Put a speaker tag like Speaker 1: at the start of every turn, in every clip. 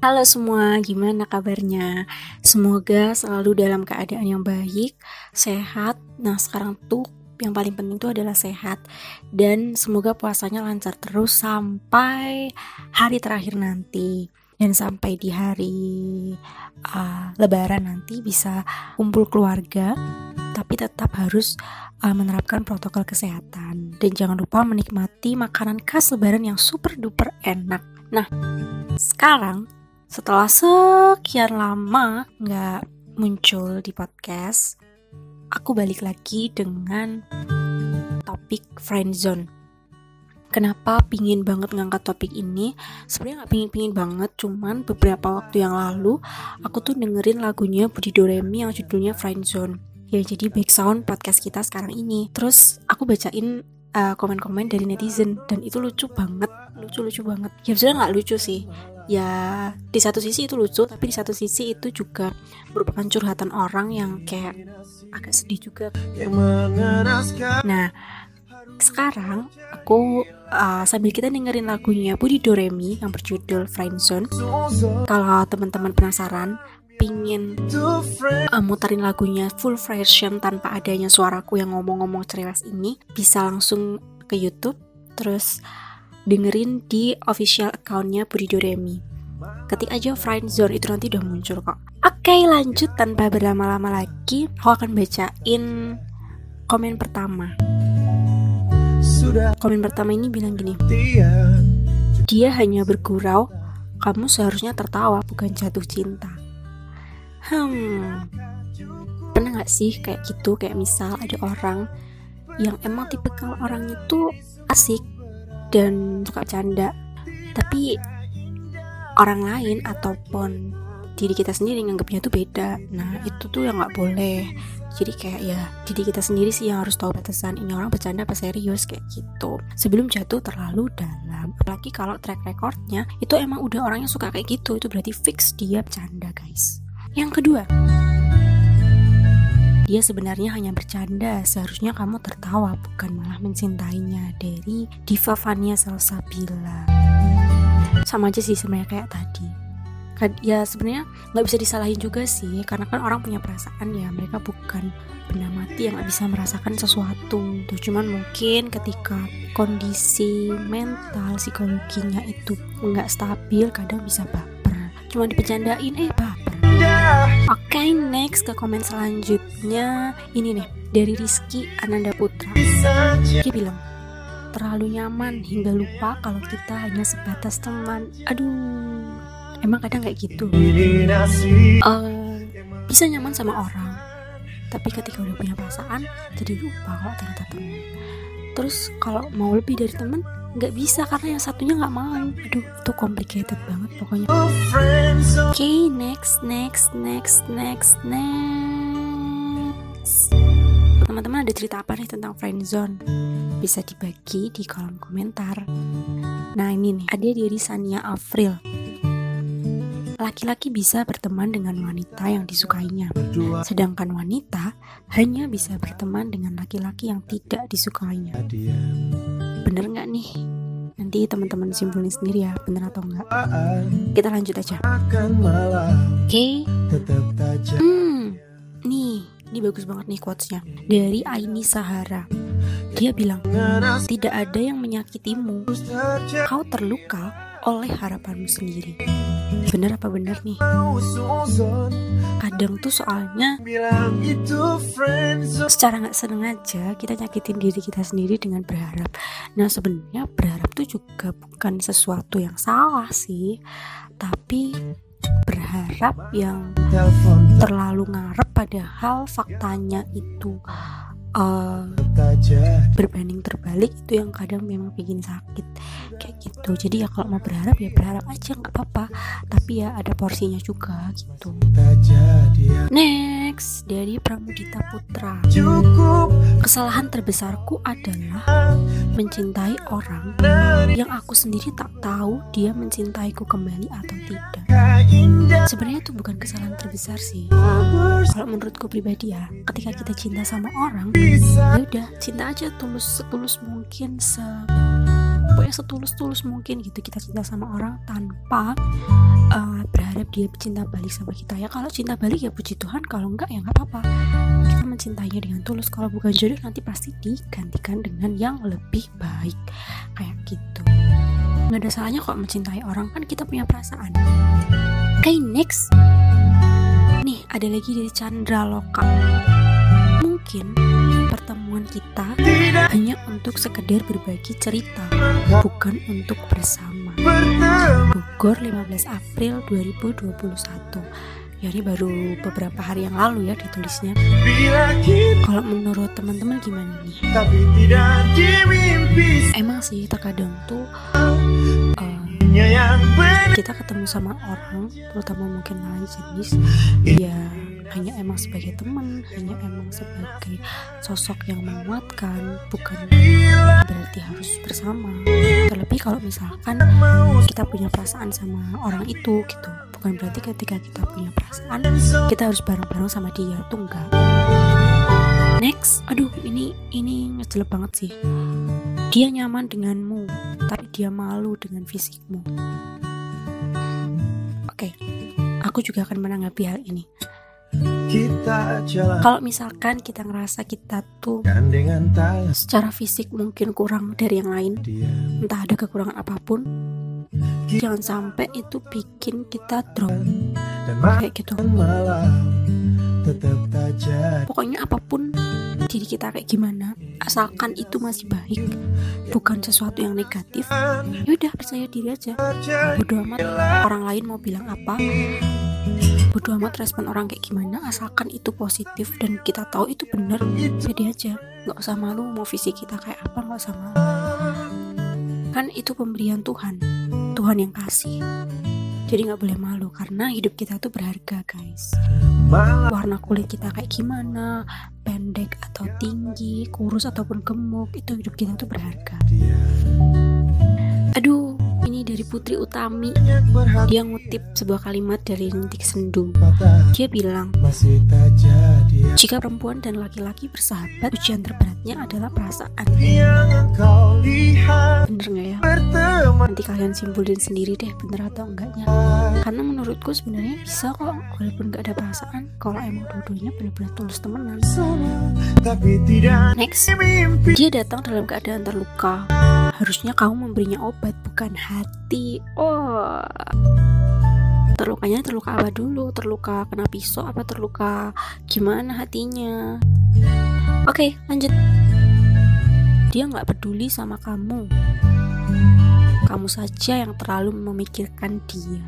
Speaker 1: Halo semua, gimana kabarnya? Semoga selalu dalam keadaan yang baik, sehat. Nah, sekarang tuh yang paling penting itu adalah sehat dan semoga puasanya lancar terus sampai hari terakhir nanti dan sampai di hari uh, lebaran nanti bisa kumpul keluarga tapi tetap harus uh, menerapkan protokol kesehatan dan jangan lupa menikmati makanan khas lebaran yang super duper enak. Nah, sekarang setelah sekian lama nggak muncul di podcast, aku balik lagi dengan topik friendzone. Kenapa pingin banget ngangkat topik ini? Sebenarnya nggak pingin-pingin banget, cuman beberapa waktu yang lalu aku tuh dengerin lagunya Budi Doremi yang judulnya Friendzone. Ya jadi background podcast kita sekarang ini. Terus aku bacain uh, komen-komen dari netizen. Dan itu lucu banget, lucu-lucu banget. Ya sebenarnya nggak lucu sih, ya di satu sisi itu lucu tapi di satu sisi itu juga merupakan curhatan orang yang kayak agak sedih juga. Nah sekarang aku uh, sambil kita dengerin lagunya Budi Doremi yang berjudul Friendzone. Kalau teman-teman penasaran pingin uh, mutarin lagunya full version tanpa adanya suaraku yang ngomong-ngomong cerewet ini bisa langsung ke YouTube terus dengerin di official accountnya Budi Doremi. Ketik aja friend zone itu nanti udah muncul kok. Oke lanjut tanpa berlama-lama lagi, aku akan bacain komen pertama. Komen pertama ini bilang gini. Dia hanya bergurau, kamu seharusnya tertawa bukan jatuh cinta. Hmm, pernah gak sih kayak gitu? Kayak misal ada orang yang emang tipikal orang itu asik dan suka canda. Tapi orang lain ataupun diri kita sendiri nganggapnya tuh beda. Nah itu tuh yang nggak boleh. Jadi kayak ya diri kita sendiri sih yang harus tahu batasan ini orang bercanda apa serius kayak gitu. Sebelum jatuh terlalu dalam. Apalagi kalau track recordnya itu emang udah orang yang suka kayak gitu. Itu berarti fix dia bercanda guys yang kedua dia sebenarnya hanya bercanda, seharusnya kamu tertawa bukan malah mencintainya dari Diva Vania Salsabila. Sama aja sih sebenarnya kayak tadi. Ya sebenarnya nggak bisa disalahin juga sih, karena kan orang punya perasaan ya, mereka bukan benda mati yang nggak bisa merasakan sesuatu. Tuh cuman mungkin ketika kondisi mental psikologinya itu nggak stabil, kadang bisa baper. Cuma dipecandain, eh baper Oke, okay, next ke komen selanjutnya. Ini nih, dari Rizky Ananda Putra. Dia bilang, terlalu nyaman hingga lupa kalau kita hanya sebatas teman. Aduh, emang kadang kayak gitu. Uh, bisa nyaman sama orang, tapi ketika udah punya perasaan, jadi lupa kalau ternyata teman. Terus kalau mau lebih dari teman, nggak bisa karena yang satunya nggak mau aduh itu complicated banget pokoknya. Oke okay, next next next next next. Teman-teman ada cerita apa nih tentang friendzone bisa dibagi di kolom komentar. Nah ini nih. Ada dari Sania April laki-laki bisa berteman dengan wanita yang disukainya, sedangkan wanita hanya bisa berteman dengan laki-laki yang tidak disukainya. Bener nggak nih? Nanti teman-teman simpulin sendiri ya bener atau enggak kita lanjut aja. Oke. Okay. hmm nih ini bagus banget nih quotesnya. Dari Aini Sahara. Dia bilang tidak ada yang menyakitimu. Kau terluka oleh harapanmu sendiri bener apa bener nih? Kadang tuh soalnya secara nggak sengaja kita nyakitin diri kita sendiri dengan berharap. Nah sebenarnya berharap tuh juga bukan sesuatu yang salah sih tapi berharap yang terlalu ngarep padahal faktanya itu uh, berbanding terbalik itu yang kadang memang bikin sakit. Kayak gitu. Jadi ya kalau mau berharap ya berharap aja nggak apa-apa. Tapi ya ada porsinya juga gitu. Next dari Pramudita Putra. Kesalahan terbesarku adalah mencintai orang yang aku sendiri tak tahu dia mencintaiku kembali atau tidak. Sebenarnya itu bukan kesalahan terbesar sih. Kalau menurutku pribadi ya ketika kita cinta sama orang ya udah cinta aja tulus setulus mungkin se pokoknya kayak setulus-tulus mungkin gitu kita cinta sama orang tanpa uh, berharap dia cinta balik sama kita. Ya kalau cinta balik ya puji Tuhan kalau enggak ya nggak apa-apa. Kita mencintainya dengan tulus. Kalau bukan jodoh nanti pasti digantikan dengan yang lebih baik. Kayak gitu. Nggak ada salahnya kok mencintai orang kan kita punya perasaan. Oke okay, next. Nih ada lagi dari Chandra Loka mungkin pertemuan kita hanya untuk sekedar berbagi cerita, bukan untuk bersama. Bogor 15 April 2021 ya ini baru beberapa hari yang lalu ya ditulisnya. Kalau menurut teman-teman gimana nih? Emang sih terkadang tuh uh, kita ketemu sama orang terutama mungkin lain jenis ya hanya emang sebagai teman hanya emang sebagai sosok yang menguatkan bukan berarti harus bersama. Terlebih kalau misalkan kita punya perasaan sama orang itu gitu. Bukan berarti ketika kita punya perasaan kita harus bareng-bareng sama dia tuh next aduh ini ini ngejelek banget sih. Dia nyaman denganmu tapi dia malu dengan fisikmu. Oke okay. aku juga akan menanggapi hal ini kita jalan kalau misalkan kita ngerasa kita tuh secara fisik mungkin kurang dari yang lain entah ada kekurangan apa pun jangan sampai itu bikin kita drop. Kayak gitu. pokoknya apa pun diri kita kayak gimana asalkan itu masih baik bukan sesuatu yang negatif ya udah percaya diri aja. Bodo amat. Orang lain mau bilang apa bodo amat respon orang kayak gimana asalkan itu positif dan kita tahu itu benar jadi aja. Nggak usah malu mau visi kita kayak apa nggak usah malu. Kan itu pemberian Tuhan Tuhan yang kasih. Jadi nggak boleh malu karena hidup kita tuh berharga guys. Warna kulit kita kayak gimana pendek atau tinggi kurus ataupun gemuk itu hidup kita tuh berharga. Aduh dari Putri Utami. Dia ngutip sebuah kalimat dari Rintik Sendu dia bilang jika perempuan dan laki-laki bersahabat ujian terberatnya adalah perasaan. Bener nggak ya? Nanti kalian simpulin sendiri deh bener atau enggaknya. Karena menurutku sebenarnya bisa kok walaupun gak ada perasaan kalau emang dua-duanya benar-benar tulus temenan. Next dia datang dalam keadaan terluka harusnya kamu memberinya obat bukan hati. Oh. Terlukanya terluka apa dulu? Terluka kena pisau apa terluka gimana hatinya? Oke okay, lanjut. Dia nggak peduli sama kamu. Kamu saja yang terlalu memikirkan dia.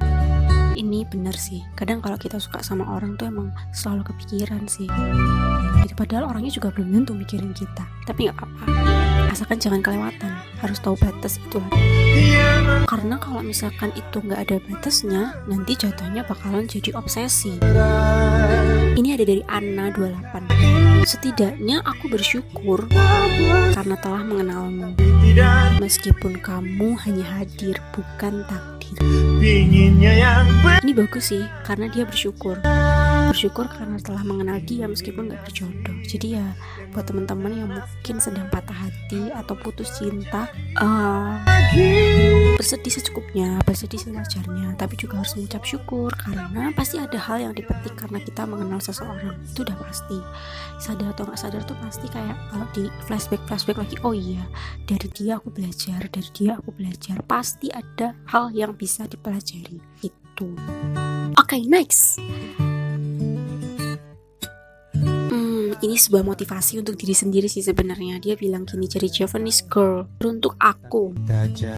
Speaker 1: Ini benar sih. Kadang kalau kita suka sama orang tuh emang selalu kepikiran sih. Jadi padahal orangnya juga belum tentu mikirin kita. Tapi nggak apa-apa asalkan jangan kelewatan harus tahu batas itu karena kalau misalkan itu nggak ada batasnya nanti jatuhnya bakalan jadi obsesi. Ini ada dari Anna 28 setidaknya aku bersyukur karena telah mengenalmu. Meskipun kamu hanya hadir bukan takdir. Ini bagus sih karena dia bersyukur bersyukur karena telah mengenal dia meskipun gak berjodoh. Jadi ya buat teman-teman yang mungkin sedang patah hati atau putus cinta uh, bersedih secukupnya bersedih sewajarnya tapi juga harus mengucap syukur karena pasti ada hal yang dipetik karena kita mengenal seseorang. Itu udah pasti. Sadar atau nggak sadar tuh pasti kayak kalau di flashback flashback lagi oh iya dari dia aku belajar dari dia aku belajar. Pasti ada hal yang bisa dipelajari. Itu. Oke okay, next ini sebuah motivasi untuk diri sendiri sih sebenarnya. Dia bilang gini jadi Japanese girl untuk aku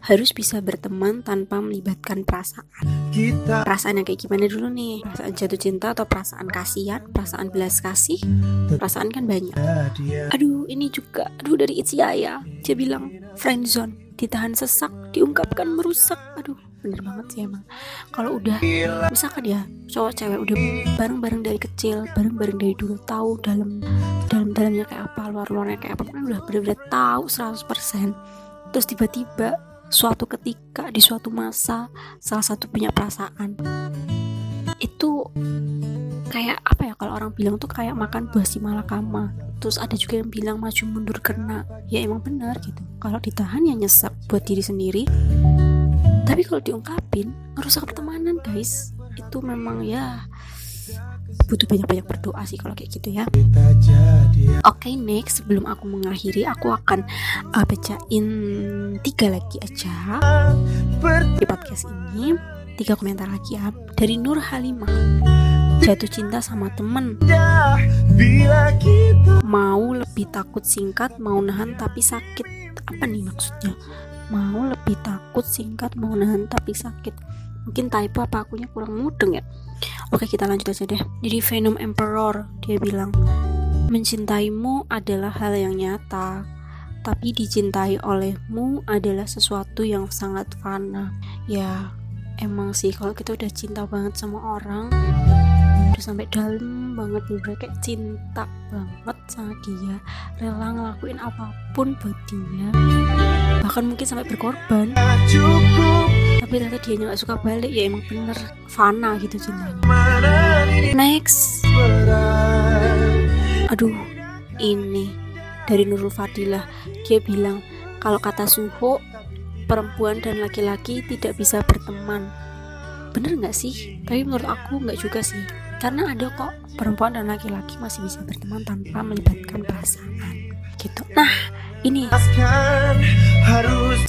Speaker 1: harus bisa berteman tanpa melibatkan perasaan. Perasaan yang kayak gimana dulu nih? Perasaan jatuh cinta atau perasaan kasihan? Perasaan belas kasih? Perasaan kan banyak. aduh ini juga. Aduh dari Ichiyaya dia bilang friendzone ditahan sesak diungkapkan merusak. Aduh bener banget sih emang. Kalau udah misalkan ya cowok cewek udah bareng-bareng dari kecil bareng-bareng dari dulu tahu dalam dalam dalamnya kayak apa luar luarnya kayak apa kan udah bener-bener tahu 100% terus tiba-tiba suatu ketika di suatu masa salah satu punya perasaan. Itu kayak apa ya kalau orang bilang tuh kayak makan buah si malakama. Terus ada juga yang bilang maju mundur kena ya emang benar gitu. Kalau ditahan ya nyesek buat diri sendiri tapi kalau diungkapin ngerusak pertemanan guys. Itu memang ya butuh banyak-banyak berdoa sih kalau kayak gitu ya. Oke okay, next. Sebelum aku mengakhiri aku akan uh, bacain tiga lagi aja. Di podcast ini tiga komentar lagi ya. Dari Nur Halimah. Jatuh cinta sama temen. Mau lebih takut singkat mau nahan tapi sakit. Apa nih maksudnya mau lebih takut singkat mau nahan tapi sakit. Mungkin typo apa akunya kurang mudeng ya? Oke kita lanjut aja deh. Jadi Venom Emperor dia bilang mencintaimu adalah hal yang nyata tapi dicintai olehmu adalah sesuatu yang sangat fana. Ya emang sih kalau kita udah cinta banget sama orang udah sampai dalam banget nih kayak cinta banget sama dia. Rela ngelakuin apa pun buat dia. Bahkan mungkin sampai berkorban. Tapi ternyata dia nggak suka balik. Ya emang bener fana gitu cintanya next. Aduh ini dari Nurul Fadilah. Dia bilang kalau kata suhu perempuan dan laki-laki tidak bisa berteman. Bener nggak sih? Tapi menurut aku nggak juga sih karena ada kok perempuan dan laki-laki masih bisa berteman tanpa melibatkan pasangan gitu nah ini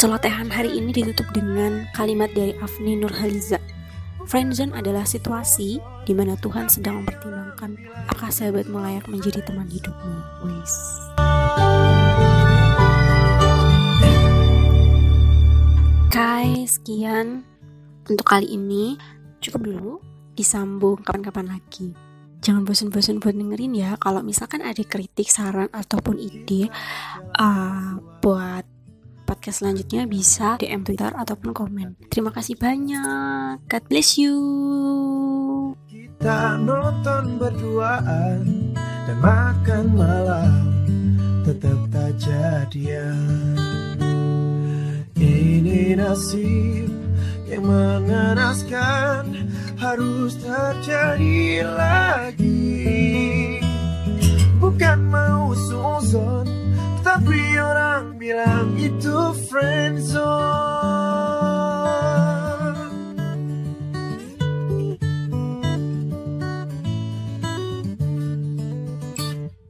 Speaker 1: celotehan hari ini ditutup dengan kalimat dari Afni Nurhaliza Friendzone adalah situasi di mana Tuhan sedang mempertimbangkan apakah sahabatmu layak menjadi teman hidupmu. Wis. Guys, sekian untuk kali ini. Cukup dulu disambung kapan-kapan lagi. Jangan bosan-bosan buat dengerin ya. Kalau misalkan ada kritik, saran ataupun ide uh, buat podcast selanjutnya bisa DM Twitter ataupun komen. Terima kasih banyak. God bless you. Kita nonton berduaan dan makan malam tetap tak jadian. Ini nasib yang mengenaskan harus terjadi lagi. Bukan mau suzon Tapi orang bilang itu friendzone